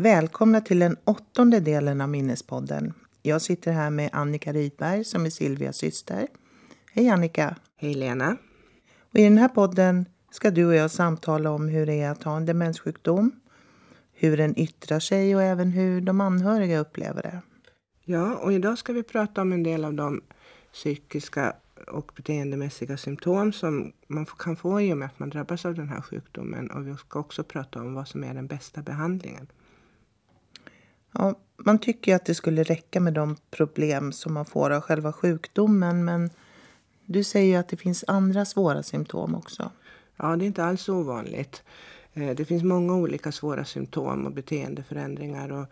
Välkomna till den åttonde delen av Minnespodden. Jag sitter här med Annika Rydberg som är Silvias syster. Hej Annika! Hej Lena! Och I den här podden ska du och jag samtala om hur det är att ha en demenssjukdom, hur den yttrar sig och även hur de anhöriga upplever det. Ja, och idag ska vi prata om en del av de psykiska och beteendemässiga symptom som man kan få i och med att man drabbas av den här sjukdomen. Och vi ska också prata om vad som är den bästa behandlingen. Ja, man tycker att det skulle räcka med de problem som man får av själva sjukdomen men du säger att det finns andra svåra symptom också. Ja, det är inte alls ovanligt. Eh, det finns många olika svåra symptom och beteendeförändringar. Och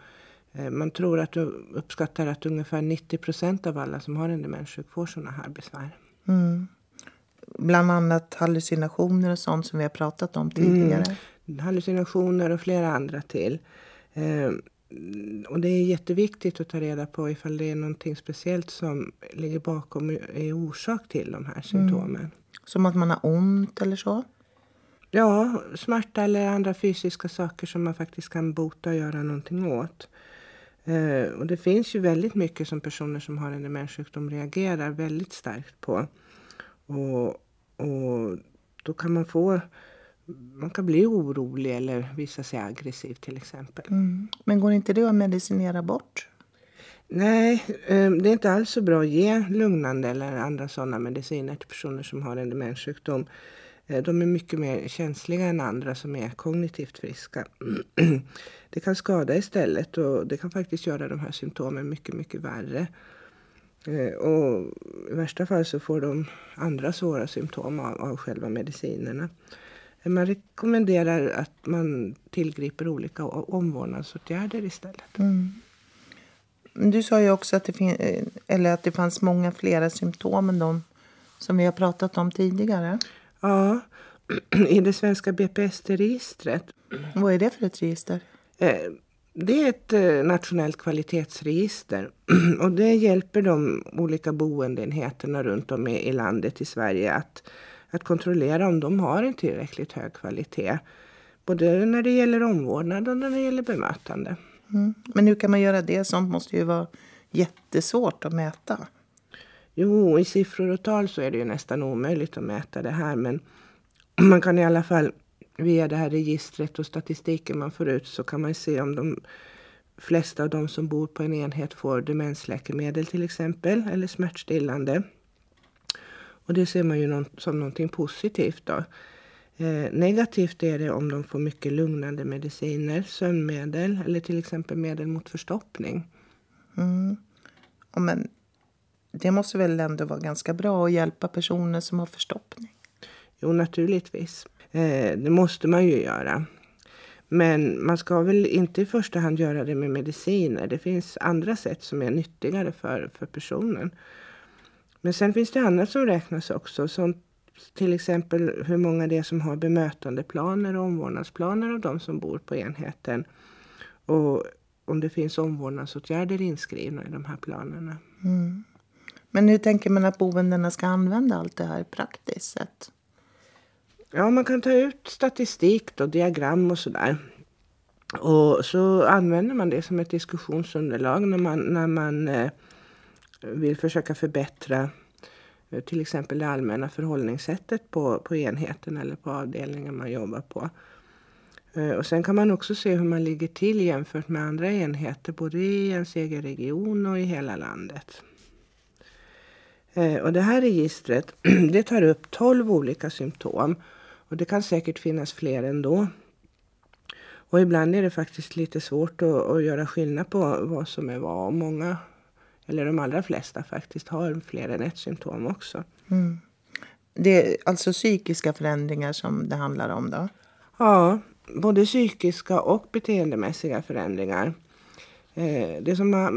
eh, man tror att uppskattar att ungefär 90 procent av alla som har en demenssjuk får sådana här besvär. Mm. Bland annat hallucinationer och sånt som vi har pratat om tidigare. Mm. Hallucinationer och flera andra till. Eh, och det är jätteviktigt att ta reda på ifall det är någonting speciellt som ligger bakom är orsak till de här symptomen. Mm. Som att man har ont eller så? Ja, smärta eller andra fysiska saker som man faktiskt kan bota och göra någonting åt. Eh, och det finns ju väldigt mycket som personer som har en demenssjukdom reagerar väldigt starkt på. Och, och då kan man få man kan bli orolig eller visa sig aggressiv till exempel. Mm. Men går inte det att medicinera bort? Nej, eh, det är inte alls så bra att ge lugnande eller andra sådana mediciner till personer som har en demenssjukdom. Eh, de är mycket mer känsliga än andra som är kognitivt friska. Det kan skada istället och det kan faktiskt göra de här symptomen mycket, mycket värre. Eh, och I värsta fall så får de andra svåra symptom av, av själva medicinerna. Man rekommenderar att man tillgriper olika omvårdnadsåtgärder istället. Mm. Du sa ju också att det, fin- eh, eller att det fanns många flera symptom än de som vi har pratat om tidigare. Ja, i det svenska BPST-registret. Vad är det för ett register? Eh, det är ett eh, nationellt kvalitetsregister och det hjälper de olika boendeenheterna runt om i landet i Sverige att att kontrollera om de har en tillräckligt hög kvalitet. Både när det gäller omvårdnad och när det gäller bemötande. Mm. Men hur kan man göra det? Sånt måste ju vara jättesvårt att mäta. Jo, i siffror och tal så är det ju nästan omöjligt att mäta det här. Men man kan i alla fall via det här registret och statistiken man får ut så kan man se om de flesta av de som bor på en enhet får demensläkemedel till exempel eller smärtstillande. Och det ser man ju som någonting positivt. Då. Eh, negativt är det om de får mycket lugnande mediciner, sömnmedel eller till exempel medel mot förstoppning. Mm. men det måste väl ändå vara ganska bra att hjälpa personer som har förstoppning? Jo, naturligtvis. Eh, det måste man ju göra. Men man ska väl inte i första hand göra det med mediciner. Det finns andra sätt som är nyttigare för, för personen. Men sen finns det annat som räknas också. Som till exempel hur många det är som har bemötandeplaner och omvårdnadsplaner av de som bor på enheten. Och om det finns omvårdnadsåtgärder inskrivna i de här planerna. Mm. Men hur tänker man att boendena ska använda allt det här praktiskt sett? Ja, man kan ta ut statistik och diagram och sådär. Och så använder man det som ett diskussionsunderlag när man, när man eh, vill försöka förbättra eh, till exempel det allmänna förhållningssättet på, på enheten eller på avdelningen man jobbar på. Eh, och sen kan man också se hur man ligger till jämfört med andra enheter både i ens egen region och i hela landet. Eh, och det här registret det tar upp 12 olika symptom och det kan säkert finnas fler ändå. Och ibland är det faktiskt lite svårt att, att göra skillnad på vad som är vad. Många eller de allra flesta faktiskt, har fler än ett symptom också. Mm. Det är alltså psykiska förändringar som det handlar om då? Ja, både psykiska och beteendemässiga förändringar. Eh, det som har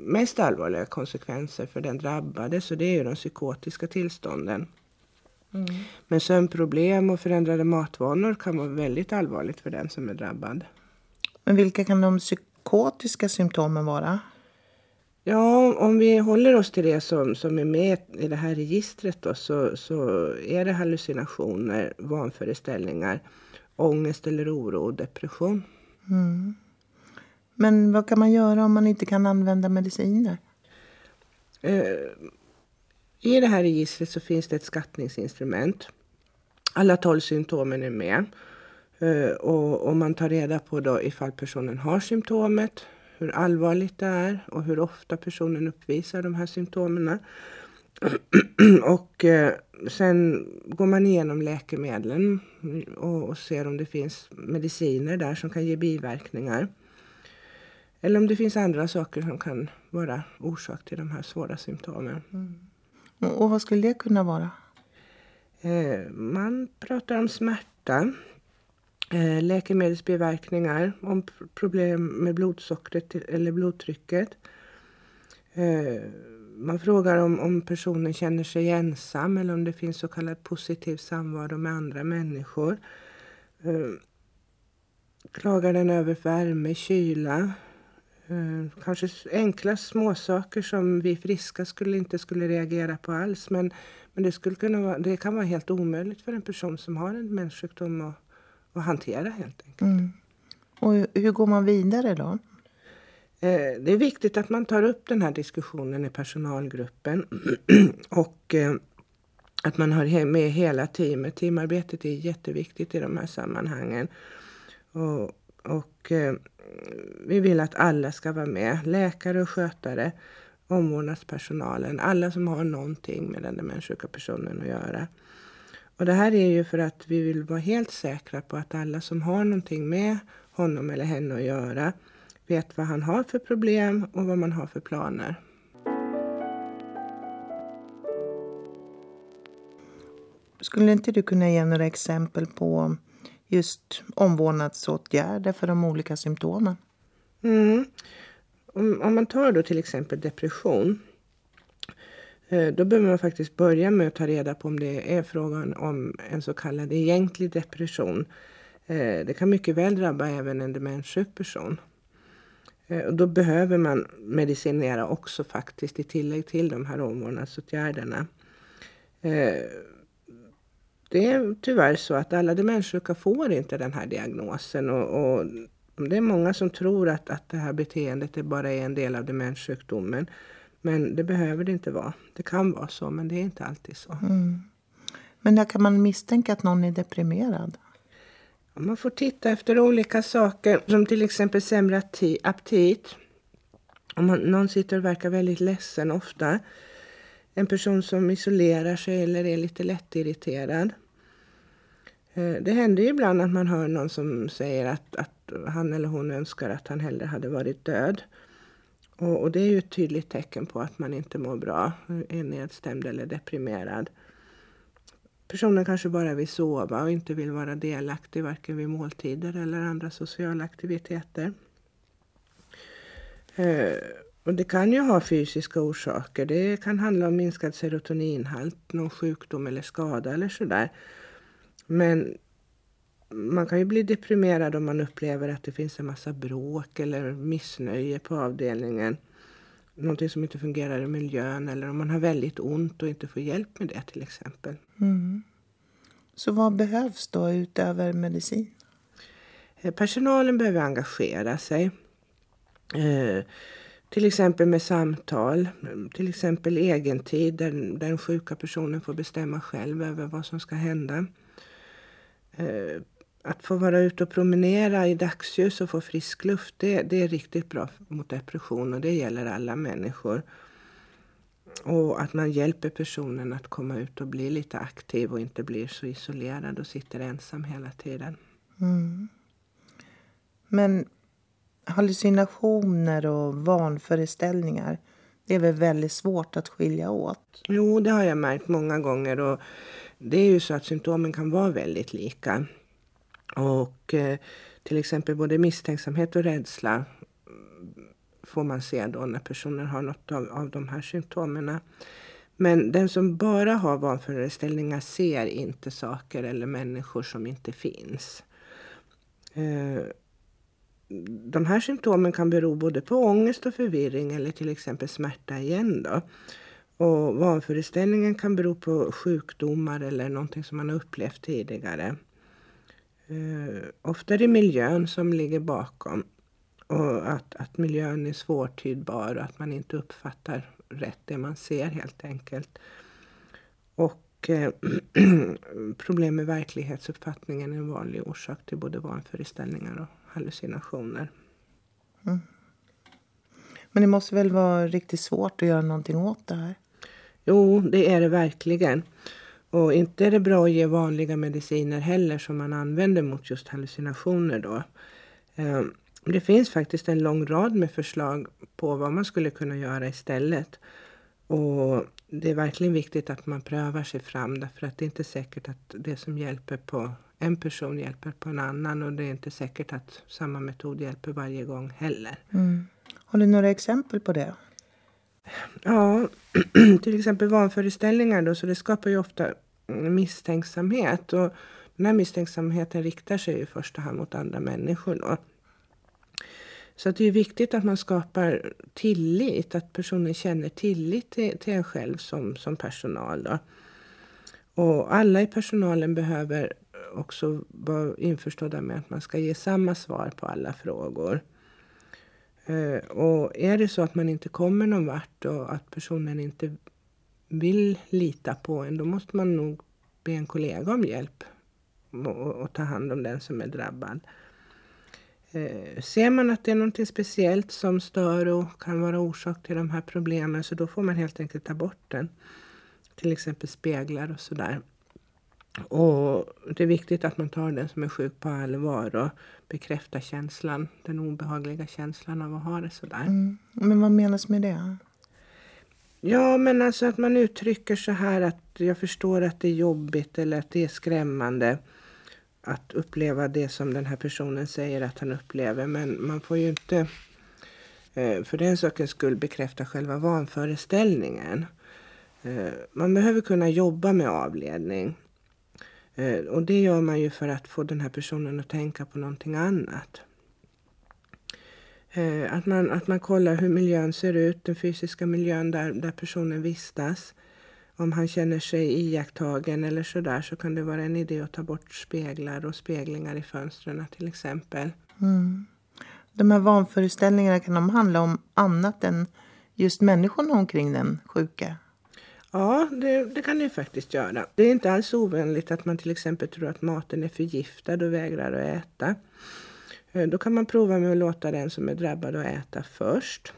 mest allvarliga konsekvenser för den drabbade så det är ju de psykotiska tillstånden. Mm. Men sömnproblem och förändrade matvanor kan vara väldigt allvarligt för den som är drabbad. Men vilka kan de psykotiska symptomen vara? Ja, om vi håller oss till det som, som är med i det här registret då, så, så är det hallucinationer, vanföreställningar, ångest eller oro och depression. Mm. Men vad kan man göra om man inte kan använda mediciner? Eh, I det här registret så finns det ett skattningsinstrument. Alla tolv symptomen är med. Eh, och, och man tar reda på då ifall personen har symptomet, hur allvarligt det är och hur ofta personen uppvisar de här symptomen. och eh, sen går man igenom läkemedlen och, och, ser om det finns mediciner där som kan ge biverkningar. Eller om det finns andra saker som kan vara orsak till de här svåra symptomen. Mm. Och vad skulle det kunna vara? Eh, man pratar om smärta, Eh, läkemedelsbiverkningar, om problem med blodsockret eller blodtrycket. Eh, man frågar om, om personen känner sig ensam eller om det finns så kallad positiv samvaro med andra människor. Eh, klagar den över värme, kyla? Kanske enkla småsaker som vi friska skulle inte skulle reagera på alls. Men, men det, skulle kunna vara, det kan vara helt omöjligt för en person som har en menssjukdom att, att hantera helt enkelt. Mm. Och hur går man vidare då? Eh, det är viktigt att man tar upp den här diskussionen i personalgruppen och eh, att man har med hela teamet. Teamarbetet är jätteviktigt i de här sammanhangen. Och, och eh, vi vill att alla ska vara med. Läkare och skötare, omvårdnadspersonalen, alla som har någonting med den demenssjuka personen att göra. Och det här är ju för att vi vill vara helt säkra på att alla som har någonting med honom eller henne att göra vet vad han har för problem och vad man har för planer. Skulle inte du kunna ge några exempel på just omvårdnadsåtgärder för de olika symptomen? Mm. Om, om, man tar då till exempel depression. Eh, då behöver man faktiskt börja med att ta reda på om det är frågan om en så kallad egentlig depression. Eh, det kan mycket väl drabba även en demenssjuk person. Eh, och då behöver man medicinera också faktiskt i tillägg till de här omvårdnadsåtgärderna. Det är tyvärr så att alla demenssjuka får inte den här diagnosen och, och det är många som tror att, att det här beteendet är bara är en del av demenssjukdomen. Men det behöver det inte vara. Det kan vara så, men det är inte alltid så. Mm. Men när kan man misstänka att någon är deprimerad? Man får titta efter olika saker som till exempel sämre aptit. Om man, någon sitter och verkar väldigt ledsen ofta. En person som isolerar sig eller är lite lättirriterad. Eh, det händer ju ibland att man hör någon som säger att, att han eller hon önskar att han hellre hade varit död. Och, och det är ju ett tydligt tecken på att man inte mår bra, är nedstämd eller deprimerad. Personen kanske bara vill sova och inte vill vara delaktig varken vid måltider eller andra sociala aktiviteter. Eh, och det kan ju ha fysiska orsaker. Det kan handla om minskad serotoninhalt, någon sjukdom eller skada eller sådär. Men man kan ju bli deprimerad om man upplever att det finns en massa bråk eller missnöje på avdelningen. Någonting som inte fungerar i miljön eller om man har väldigt ont och inte får hjälp med det till exempel. Mm. Så vad behövs då utöver medicin? Eh, personalen behöver engagera sig. Eh, till exempel med samtal, till exempel egentid där, där den sjuka personen får bestämma själv över vad som ska hända. Att få vara ute och promenera i dagsljus och få frisk luft, det, det är riktigt bra mot depression och det gäller alla människor. Och att man hjälper personen att komma ut och bli lite aktiv och inte blir så isolerad och sitter ensam hela tiden. Mm. Men hallucinationer och vanföreställningar, det är väl väldigt svårt att skilja åt? Jo, det har jag märkt många gånger. Och det är ju så att symptomen kan vara väldigt lika. Och eh, till exempel både misstänksamhet och rädsla får man se då när personer har något av, av de här symptomen. Men den som bara har vanföreställningar ser inte saker eller människor som inte finns. Eh, de här symptomen kan bero både på ångest och förvirring eller till exempel smärta igen. Då. Och vanföreställningen kan bero på sjukdomar eller någonting som man har upplevt tidigare. Eh, ofta är det miljön som ligger bakom. och att, att miljön är svårtydbar och att man inte uppfattar rätt det man ser helt enkelt. Och eh, problem med verklighetsuppfattningen är en vanlig orsak till både vanföreställningar och hallucinationer. Mm. Men det måste väl vara riktigt svårt att göra någonting åt det här? Jo, det är det verkligen. Och inte är det bra att ge vanliga mediciner heller som man använder mot just hallucinationer då. Ehm, det finns faktiskt en lång rad med förslag på vad man skulle kunna göra istället. Och det är verkligen viktigt att man prövar sig fram därför att det är inte säkert att det som hjälper på en person hjälper på en annan och det är inte säkert att samma metod hjälper varje gång heller. Mm. Har du några exempel på det? Ja, till exempel vanföreställningar då, så det skapar ju ofta misstänksamhet och den här misstänksamheten riktar sig i första hand mot andra människor då. Så att det är viktigt att man skapar tillit, att personen känner tillit till, till en själv som, som personal. Då. Och alla i personalen behöver också vara införstådda med att man ska ge samma svar på alla frågor. Eh, och är det så att man inte kommer någon vart och att personen inte vill lita på en, då måste man nog be en kollega om hjälp och, och ta hand om den som är drabbad. Eh, ser man att det är något speciellt som stör och kan vara orsak till de här problemen så då får man helt enkelt ta bort den. Till exempel speglar och sådär. Och det är viktigt att man tar den som är sjuk på allvar och bekräftar känslan, den obehagliga känslan av att ha det sådär. Mm. Men vad menas med det? Ja, men alltså att man uttrycker så här att jag förstår att det är jobbigt eller att det är skrämmande att uppleva det som den här personen säger att han upplever. Men man får ju inte eh, för den sakens skull bekräfta själva vanföreställningen. Eh, man behöver kunna jobba med avledning. Eh, och det gör man ju för att få den här personen att tänka på någonting annat. Eh, att man, att man kollar hur miljön ser ut, den fysiska miljön där, där personen vistas om han känner sig iakttagen eller sådär så kan det vara en idé att ta bort speglar och speglingar i fönstren till exempel. Mm. De här vanföreställningarna, kan de handla om annat än just människorna omkring den sjuka? Ja, det, det, kan det faktiskt göra. Det är inte alls ovanligt att man till exempel tror att maten är förgiftad och vägrar att äta. Eh, då kan man prova med att låta den som är drabbad att äta först.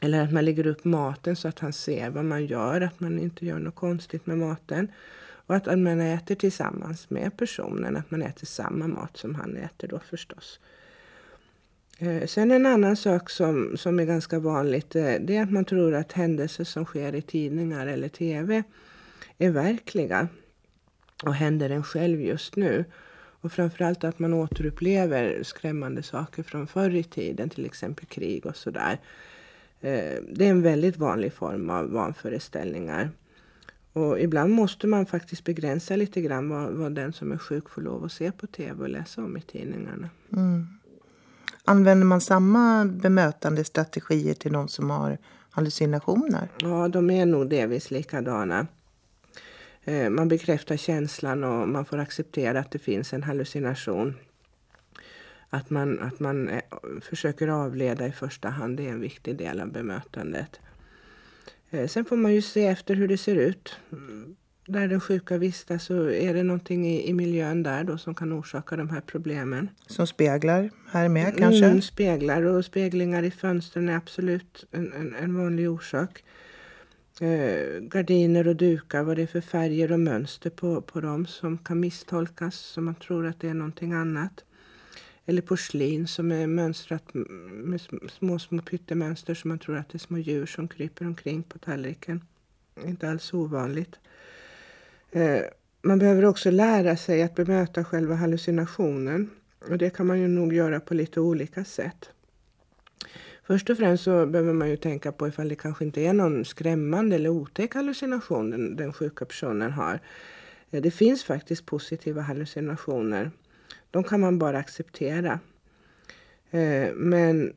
Eller att man lägger upp maten så att han ser vad man gör, att man inte gör något konstigt med maten. Och att man äter tillsammans med personen, att man äter samma mat som han äter då förstås. Eh, sen en annan sak som, som är ganska vanligt, eh, det är att man tror att händelser som sker i tidningar eller tv är verkliga och händer en själv just nu. Och framförallt att man återupplever skrämmande saker från förr i tiden, till exempel krig och sådär. Eh, det är en väldigt vanlig form av vanföreställningar. Och ibland måste man faktiskt begränsa lite grann vad, vad den som är sjuk får lov att se på tv och läsa om i tidningarna. Mm. Använder man samma bemötande strategier till de som har hallucinationer? Ja, de är nog delvis likadana. Eh, man bekräftar känslan och man får acceptera att det finns en hallucination. Att man, att man eh, försöker avleda i första hand är en viktig del av bemötandet. Eh, sen får man ju se efter hur det ser ut. Där den sjuka vistas så är det någonting i, i miljön där då som kan orsaka de här problemen. Som speglar här med kanske? Mm, speglar och speglingar i fönstren är absolut en, en, en vanlig orsak. Eh, gardiner och dukar, vad det är för färger och mönster på, på dem som kan misstolkas så man tror att det är någonting annat. Eller porslin som är mönstrat med små, små pyttemönster så man tror att det är små djur som kryper omkring på tallriken. Inte alls ovanligt. Eh, man behöver också lära sig att bemöta själva hallucinationen. Och det kan man ju nog göra på lite olika sätt. Först och främst så behöver man ju tänka på ifall det kanske inte är någon skrämmande eller otäck hallucination den, den sjuka personen har. Eh, det finns faktiskt positiva hallucinationer de kan man bara acceptera. Eh, men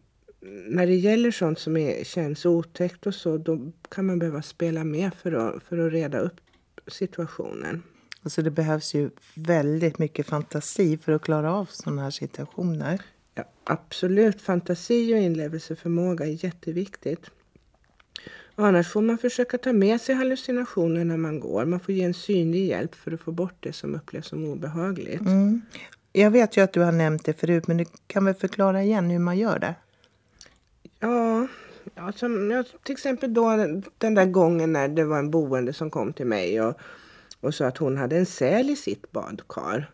när det gäller sånt som är, känns otäckt och så, då kan man behöva spela med för att, för att reda upp situationen. Alltså det behövs ju väldigt mycket fantasi för att klara av sådana här situationer. Ja, absolut, fantasi och inlevelseförmåga är jätteviktigt. Annars får man försöka ta med sig hallucinationer när man går. Man får ge en synlig hjälp för att få bort det som upplevs som obehagligt. Mm. Jag vet ju att du har nämnt det förut, men du kan väl förklara igen hur man gör det? Ja, ja, som, ja till exempel då den där gången när det var en boende som kom till mig och, och sa att hon hade en säl i sitt badkar.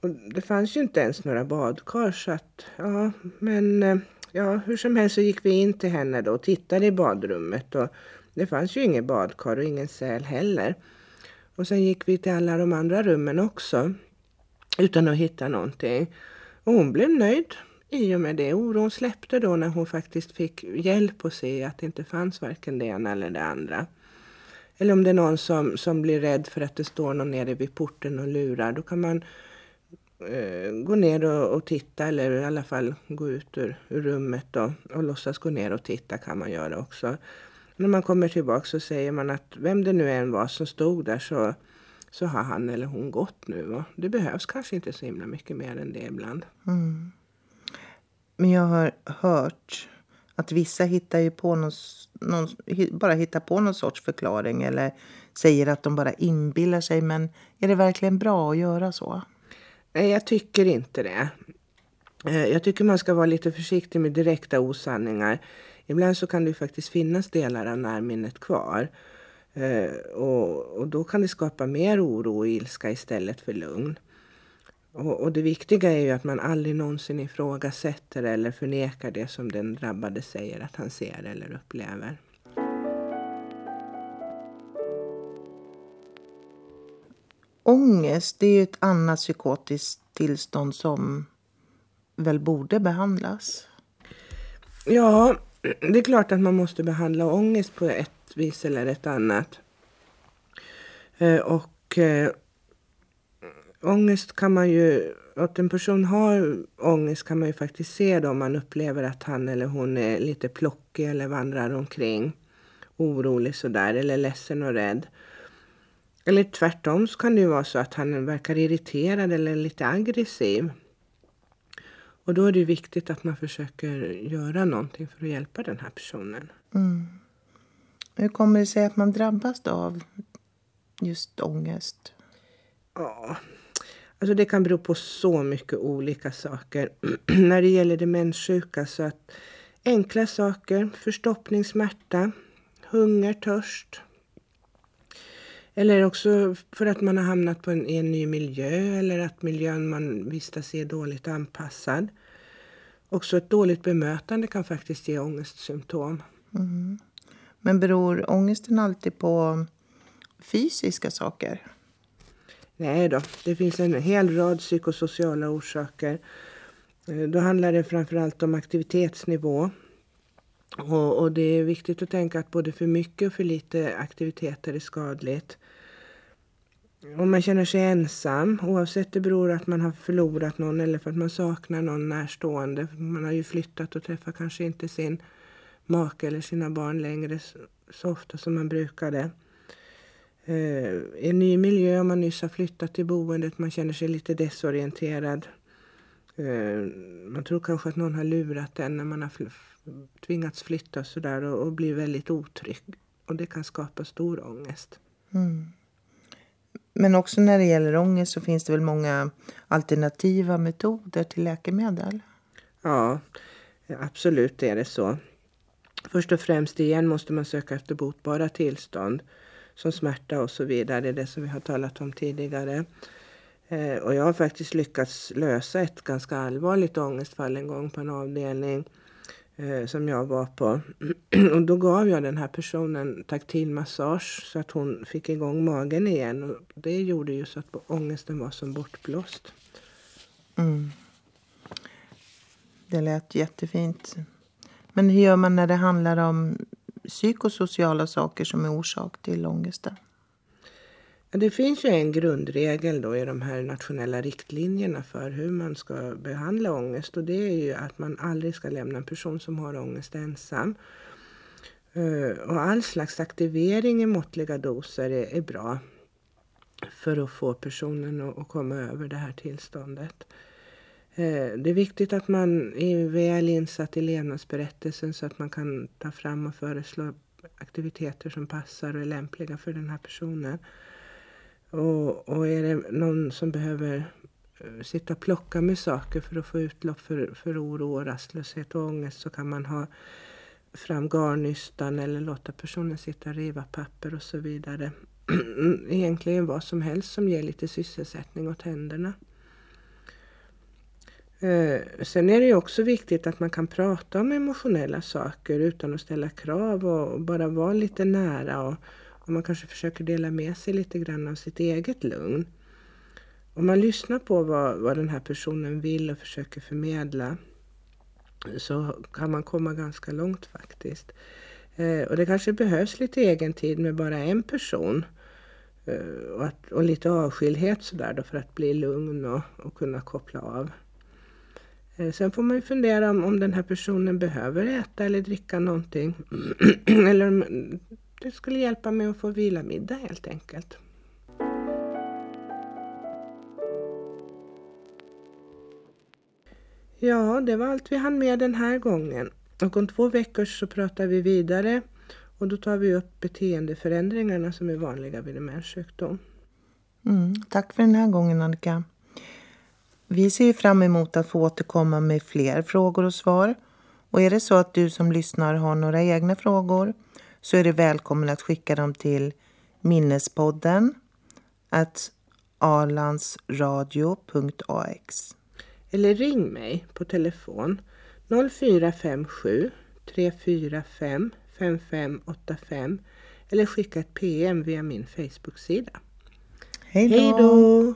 Och det fanns ju inte ens några badkar så att, ja, men eh, ja, hur som helst så gick vi in till henne då och tittade i badrummet och det fanns ju inget badkar och ingen säl heller. Och sen gick vi till alla de andra rummen också utan att hitta någonting. Och hon blev nöjd i och med det. Oron släppte då när hon faktiskt fick hjälp att se att det inte fanns varken det ena eller det andra. Eller om det är någon som, som blir rädd för att det står någon nere vid porten och lurar, då kan man eh, gå ner och, och, titta eller i alla fall gå ut ur, ur rummet och, och låtsas gå ner och titta kan man göra också. När man kommer tillbaka så säger man att vem det nu än var som stod där så, så har han eller hon gått nu. Och det behövs kanske inte så himla mycket mer än det ibland. Mm. Men jag har hört att vissa hittar ju på någon, någon, bara hittar på någon sorts förklaring eller säger att de bara inbillar sig. Men är det verkligen bra att göra så? Nej, jag tycker inte det. Eh, jag tycker man ska vara lite försiktig med direkta osanningar. Ibland så kan det faktiskt finnas delar av närminnet kvar. Eh, och, och då kan det skapa mer oro och ilska istället för lugn. Och, och, det viktiga är ju att man aldrig någonsin ifrågasätter eller förnekar det som den drabbade säger att han ser eller upplever. Ångest det är ju ett annat psykotiskt tillstånd som väl borde behandlas? Ja, det är klart att man måste behandla ångest på ett vis eller ett annat. Eh, och eh, ångest kan man ju, att en person har ångest kan man ju faktiskt se då om man upplever att han eller hon är lite plockig eller vandrar omkring orolig sådär eller ledsen och rädd. Eller tvärtom så kan det ju vara så att han verkar irriterad eller lite aggressiv. Och då är det viktigt att man försöker göra någonting för att hjälpa den här personen. Mm. Hur kommer det sig att man drabbas av just ångest? Ja, alltså det kan bero på så mycket olika saker. När det gäller demenssjuka så att enkla saker, förstoppningssmärta, hunger, törst, eller också för att man har hamnat på en, i en ny miljö eller att miljön man vistas i är dåligt anpassad. Också ett dåligt bemötande kan faktiskt ge ångestsymptom. Mm. Men beror ångesten alltid på fysiska saker? Nej då, det finns en hel rad psykosociala orsaker. Eh, då handlar det framförallt om aktivitetsnivå. Och, och, det är viktigt att tänka att både för mycket och för lite aktiviteter är skadligt. Om man känner sig ensam, oavsett det beror att man har förlorat någon eller för att man saknar någon närstående. Man har ju flyttat och träffar kanske inte sin make eller sina barn längre så ofta som man brukade. Eh, en ny miljö, om man nyss har flyttat till boendet, man känner sig lite desorienterad. Eh, man tror kanske att någon har lurat en när man har tvingats flytta sådär och, och blir väldigt otrygg. Och det kan skapa stor ångest. Mm. Men också när det gäller ångest så finns det väl många alternativa metoder till läkemedel? Ja, absolut är det så. Först och främst igen måste man söka efter botbara tillstånd som smärta och så vidare. Det är det som vi har talat om tidigare. Eh, och jag har faktiskt lyckats lösa ett ganska allvarligt ångestfall en gång på en avdelning eh, som jag var på. och då gav jag den här personen taktil massage så att hon fick igång magen igen. Och det gjorde ju så att ångesten var som bortblåst. Mm. Det lät jättefint. Men hur gör man när det handlar om psykosociala saker som är orsak till ångesten? Det finns ju en grundregel då i de här nationella riktlinjerna för hur man ska behandla ångest och det är ju att man aldrig ska lämna en person som har ångest ensam. Eh, och all slags aktivering i måttliga doser är, bra för att få personen att komma över det här tillståndet. Eh, det är viktigt att man är väl insatt i levnadsberättelsen så att man kan ta fram och föreslå aktiviteter som passar och är lämpliga för den här personen. Och, och är det någon som behöver eh, sitta och plocka med saker för att få utlopp för, för oro, och rastlöshet och ångest så kan man ha fram garnnystan eller låta personen sitta och riva papper och så vidare. Egentligen vad som helst som ger lite sysselsättning åt händerna. Eh, sen är det ju också viktigt att man kan prata om emotionella saker utan att ställa krav och bara vara lite nära och, och man kanske försöker dela med sig lite grann av sitt eget lugn. Om man lyssnar på vad, vad den här personen vill och försöker förmedla så kan man komma ganska långt faktiskt. Eh, och det kanske behövs lite egen tid med bara en person. Eh, och, att, och lite avskildhet sådär då för att bli lugn och, och kunna koppla av. Eh, sen får man ju fundera om, om den här personen behöver äta eller dricka någonting. eller om det skulle hjälpa med att få vila middag helt enkelt. Ja, det var allt vi hann med den här gången. Och om två veckor så pratar vi vidare och då tar vi upp beteendeförändringarna som är vanliga vid demenssjukdom. Mm, tack för den här gången Annika. Vi ser fram emot att få återkomma med fler frågor och svar. Och är det så att du som lyssnar har några egna frågor så är du välkommen att skicka dem till minnespodden at alandsradio.ax. Eller ring mig på telefon 0457 345 5585 eller skicka ett PM via min Facebook-sida. Hej då!